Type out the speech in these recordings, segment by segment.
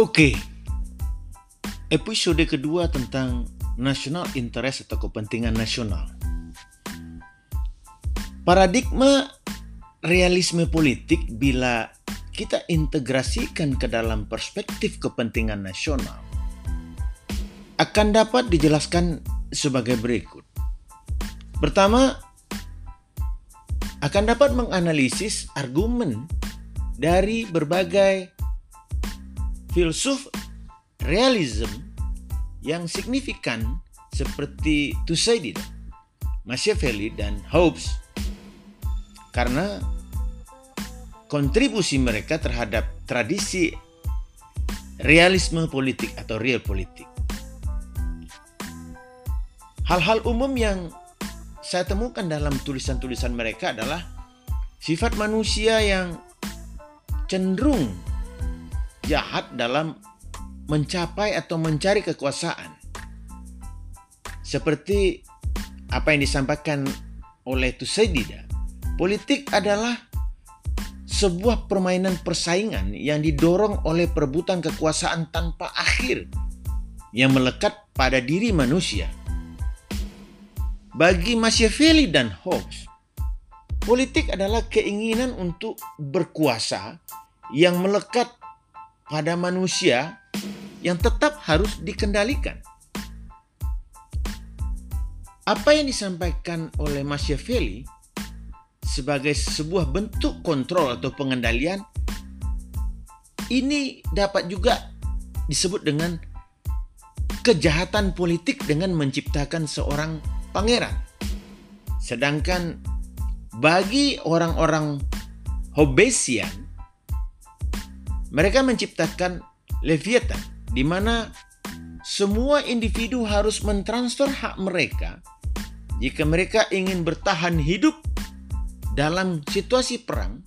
Oke, episode kedua tentang national interest atau kepentingan nasional. Paradigma realisme politik bila kita integrasikan ke dalam perspektif kepentingan nasional akan dapat dijelaskan sebagai berikut. Pertama, akan dapat menganalisis argumen dari berbagai filsuf realism yang signifikan seperti Thucydides, Machiavelli, dan Hobbes karena kontribusi mereka terhadap tradisi realisme politik atau real politik. Hal-hal umum yang saya temukan dalam tulisan-tulisan mereka adalah sifat manusia yang cenderung jahat dalam mencapai atau mencari kekuasaan. Seperti apa yang disampaikan oleh Thucydides, politik adalah sebuah permainan persaingan yang didorong oleh perebutan kekuasaan tanpa akhir yang melekat pada diri manusia. Bagi Machiavelli dan Hobbes, politik adalah keinginan untuk berkuasa yang melekat pada manusia yang tetap harus dikendalikan. Apa yang disampaikan oleh Machiavelli sebagai sebuah bentuk kontrol atau pengendalian ini dapat juga disebut dengan kejahatan politik dengan menciptakan seorang pangeran. Sedangkan bagi orang-orang Hobbesian mereka menciptakan Leviathan di mana semua individu harus mentransfer hak mereka jika mereka ingin bertahan hidup dalam situasi perang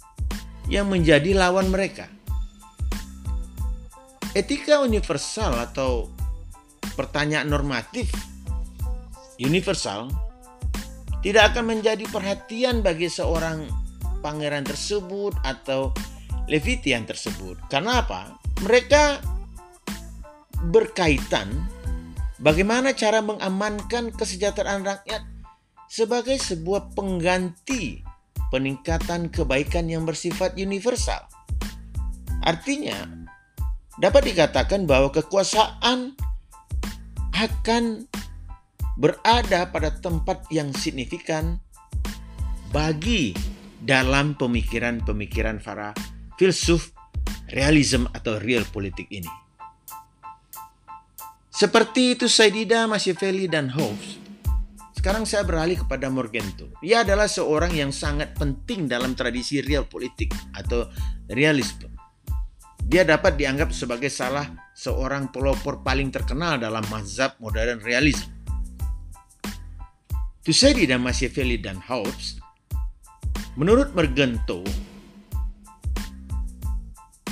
yang menjadi lawan mereka. Etika universal atau pertanyaan normatif universal tidak akan menjadi perhatian bagi seorang pangeran tersebut atau Levitian tersebut. Karena apa? Mereka berkaitan bagaimana cara mengamankan kesejahteraan rakyat sebagai sebuah pengganti peningkatan kebaikan yang bersifat universal. Artinya, dapat dikatakan bahwa kekuasaan akan berada pada tempat yang signifikan bagi dalam pemikiran-pemikiran para filsuf realism atau real politik ini. Seperti itu Saidida, Machiavelli, dan Hobbes, sekarang saya beralih kepada Morgento. Ia adalah seorang yang sangat penting dalam tradisi real politik atau realisme. Dia dapat dianggap sebagai salah seorang pelopor paling terkenal dalam mazhab modern realisme. Tusedi dan Machiavelli dan Hobbes, menurut Morgento,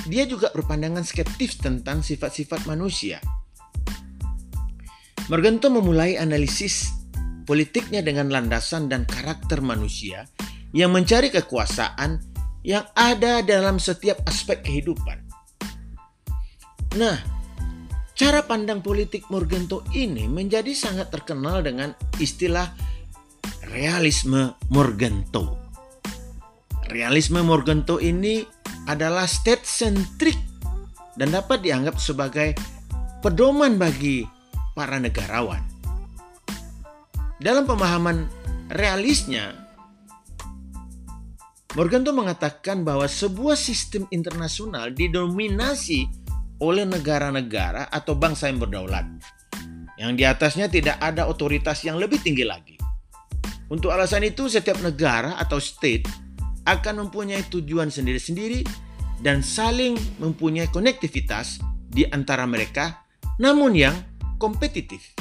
dia juga berpandangan skeptis tentang sifat-sifat manusia. Morgento memulai analisis politiknya dengan landasan dan karakter manusia yang mencari kekuasaan yang ada dalam setiap aspek kehidupan. Nah, cara pandang politik Morgento ini menjadi sangat terkenal dengan istilah realisme Morgento. Realisme Morgento ini adalah state centric dan dapat dianggap sebagai pedoman bagi para negarawan. Dalam pemahaman realisnya, Morganto mengatakan bahwa sebuah sistem internasional didominasi oleh negara-negara atau bangsa yang berdaulat. Yang di atasnya tidak ada otoritas yang lebih tinggi lagi. Untuk alasan itu, setiap negara atau state akan mempunyai tujuan sendiri-sendiri dan saling mempunyai konektivitas di antara mereka, namun yang kompetitif.